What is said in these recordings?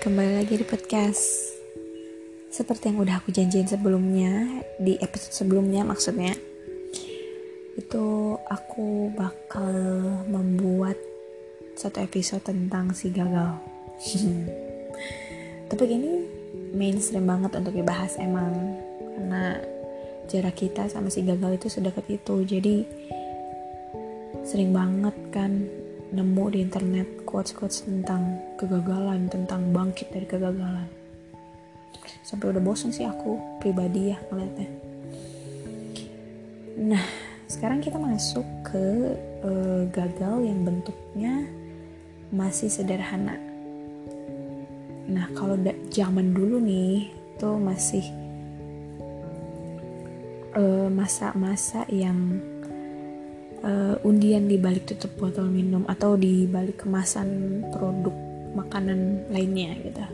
kembali lagi di podcast. Seperti yang udah aku janjiin sebelumnya Di episode sebelumnya maksudnya Itu aku bakal membuat Satu episode tentang si gagal. Tapi ini mainstream banget untuk dibahas emang. Karena jarak kita sama si gagal itu sedekat itu. Jadi sering banget kan nemu di internet quotes-quotes tentang kegagalan, tentang bangkit dari kegagalan. Sampai udah bosen sih aku pribadi ya ngeliatnya. Nah, sekarang kita masuk ke uh, gagal yang bentuknya masih sederhana. Nah, kalau zaman dulu nih, tuh masih eh, masa-masa masa -masa yang uh, undian di balik tutup botol minum atau di balik kemasan produk makanan lainnya gitu.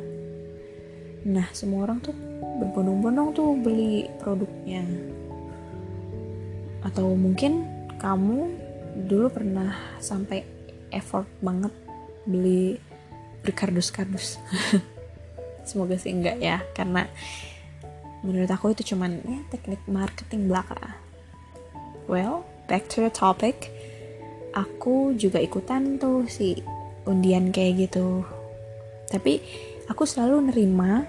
Nah, semua orang tuh berbondong-bondong tuh beli produknya. Atau mungkin kamu dulu pernah sampai effort banget beli berkardus-kardus. Semoga sih enggak ya, karena menurut aku itu cuman ya teknik marketing belaka. Well, back to the topic. Aku juga ikutan tuh si undian kayak gitu. Tapi aku selalu nerima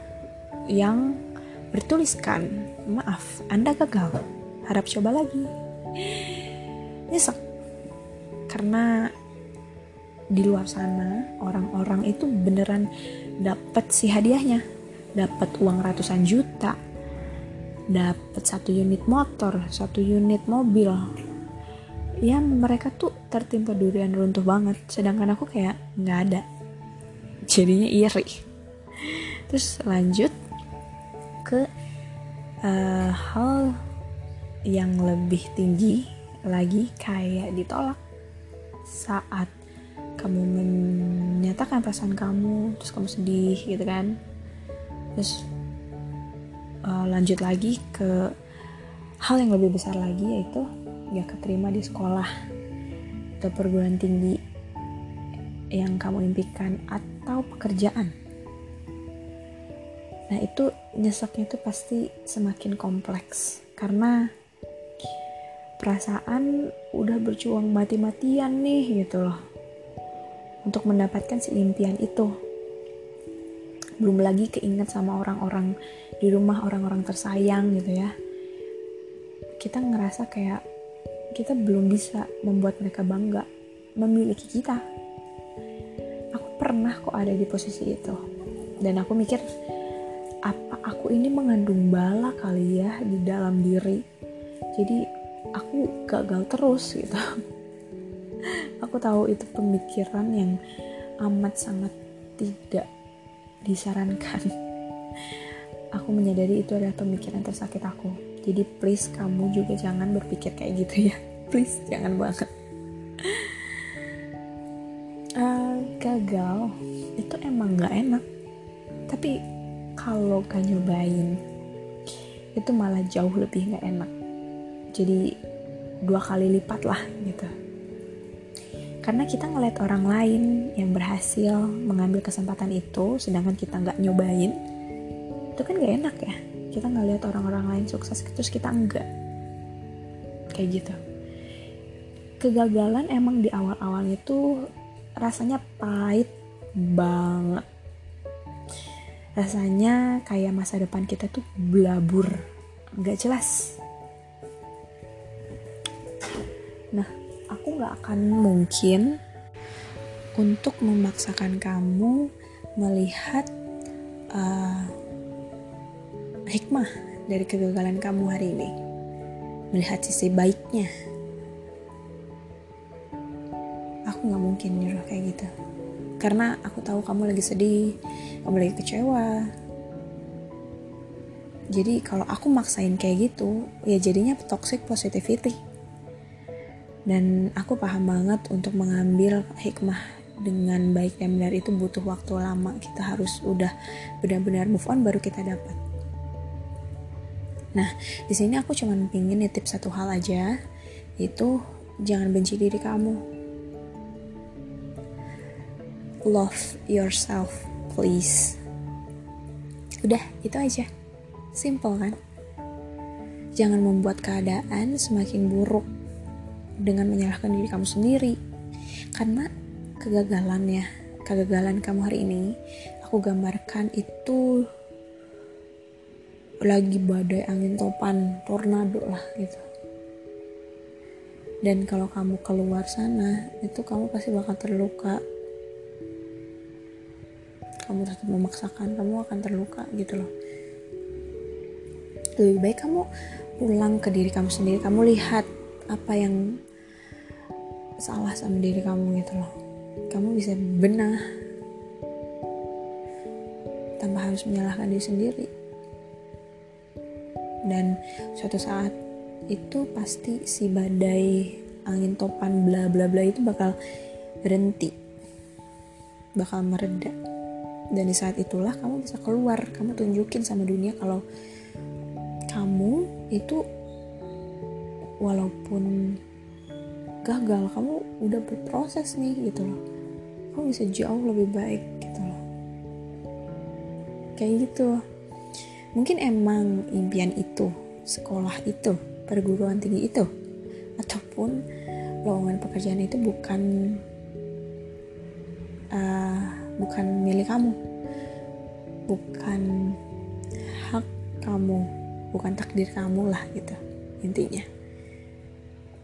yang bertuliskan maaf anda gagal. Harap coba lagi. Nyesek. Karena di luar sana orang-orang itu beneran dapat si hadiahnya. Dapat uang ratusan juta. Dapat satu unit motor satu unit mobil ya mereka tuh tertimpa durian runtuh banget. Sedangkan aku kayak nggak ada. Jadinya iri. Terus lanjut ke uh, hal yang lebih tinggi lagi kayak ditolak saat kamu menyatakan perasaan kamu terus kamu sedih gitu kan. Terus uh, lanjut lagi ke hal yang lebih besar lagi yaitu gak keterima di sekolah atau perguruan tinggi yang kamu impikan atau pekerjaan. Nah itu nyeseknya itu pasti semakin kompleks karena perasaan udah berjuang mati-matian nih gitu loh untuk mendapatkan si impian itu. Belum lagi keinget sama orang-orang di rumah orang-orang tersayang gitu ya. Kita ngerasa kayak kita belum bisa membuat mereka bangga memiliki kita. Aku pernah kok ada di posisi itu. Dan aku mikir, apa aku ini mengandung bala kali ya di dalam diri. Jadi aku gagal terus gitu. aku tahu itu pemikiran yang amat sangat tidak disarankan. Aku menyadari itu adalah pemikiran tersakit aku jadi please kamu juga jangan berpikir kayak gitu ya. Please jangan banget. Uh, gagal itu emang gak enak. Tapi kalau gak nyobain itu malah jauh lebih gak enak. Jadi dua kali lipat lah gitu. Karena kita ngeliat orang lain yang berhasil mengambil kesempatan itu sedangkan kita nggak nyobain itu kan gak enak ya kita nggak lihat orang-orang lain sukses terus kita enggak. Kayak gitu. Kegagalan emang di awal-awal itu rasanya pahit banget. Rasanya kayak masa depan kita tuh blabur. Nggak jelas. Nah aku nggak akan mungkin untuk memaksakan kamu melihat uh, hikmah dari kegagalan kamu hari ini. Melihat sisi baiknya. Aku gak mungkin nyuruh kayak gitu. Karena aku tahu kamu lagi sedih, kamu lagi kecewa. Jadi kalau aku maksain kayak gitu, ya jadinya toxic positivity. Dan aku paham banget untuk mengambil hikmah dengan baik dan benar itu butuh waktu lama. Kita harus udah benar-benar move on baru kita dapat. Nah, di sini aku cuma pingin nitip satu hal aja, itu jangan benci diri kamu. Love yourself, please. udah itu aja simple kan jangan membuat keadaan semakin buruk dengan menyalahkan diri kamu sendiri karena kegagalannya kegagalan kamu hari ini aku gambarkan itu lagi badai angin topan tornado lah gitu. Dan kalau kamu keluar sana itu kamu pasti bakal terluka. Kamu tetap memaksakan kamu akan terluka gitu loh. Lebih baik kamu pulang ke diri kamu sendiri. Kamu lihat apa yang salah sama diri kamu gitu loh. Kamu bisa benah tanpa harus menyalahkan diri sendiri dan suatu saat itu pasti si badai angin topan bla bla bla itu bakal berhenti. Bakal mereda. Dan di saat itulah kamu bisa keluar. Kamu tunjukin sama dunia kalau kamu itu walaupun gagal kamu udah berproses nih gitu loh. Kamu bisa jauh lebih baik gitu loh. Kayak gitu mungkin emang impian itu sekolah itu perguruan tinggi itu? Ataupun lowongan pekerjaan itu bukan uh, bukan milik kamu? Bukan hak kamu bukan takdir kamu lah gitu intinya.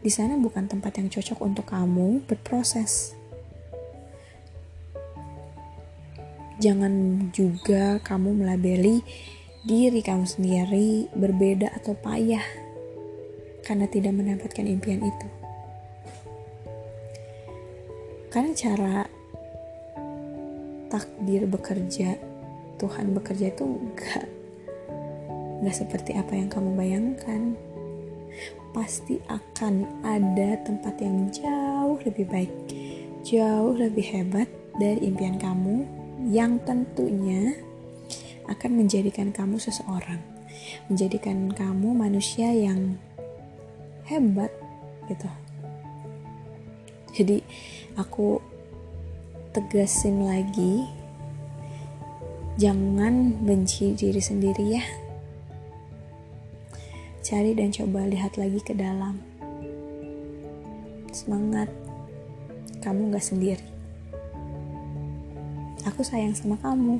Di sana bukan tempat yang cocok untuk kamu berproses. Jangan juga kamu melabeli diri kamu sendiri berbeda atau payah karena tidak mendapatkan impian itu. Karena cara takdir bekerja, Tuhan bekerja itu enggak enggak seperti apa yang kamu bayangkan. Pasti akan ada tempat yang jauh lebih baik, jauh lebih hebat dari impian kamu yang tentunya akan menjadikan kamu seseorang, menjadikan kamu manusia yang hebat gitu. Jadi aku tegasin lagi jangan benci diri sendiri ya. Cari dan coba lihat lagi ke dalam. Semangat, kamu gak sendiri. Aku sayang sama kamu.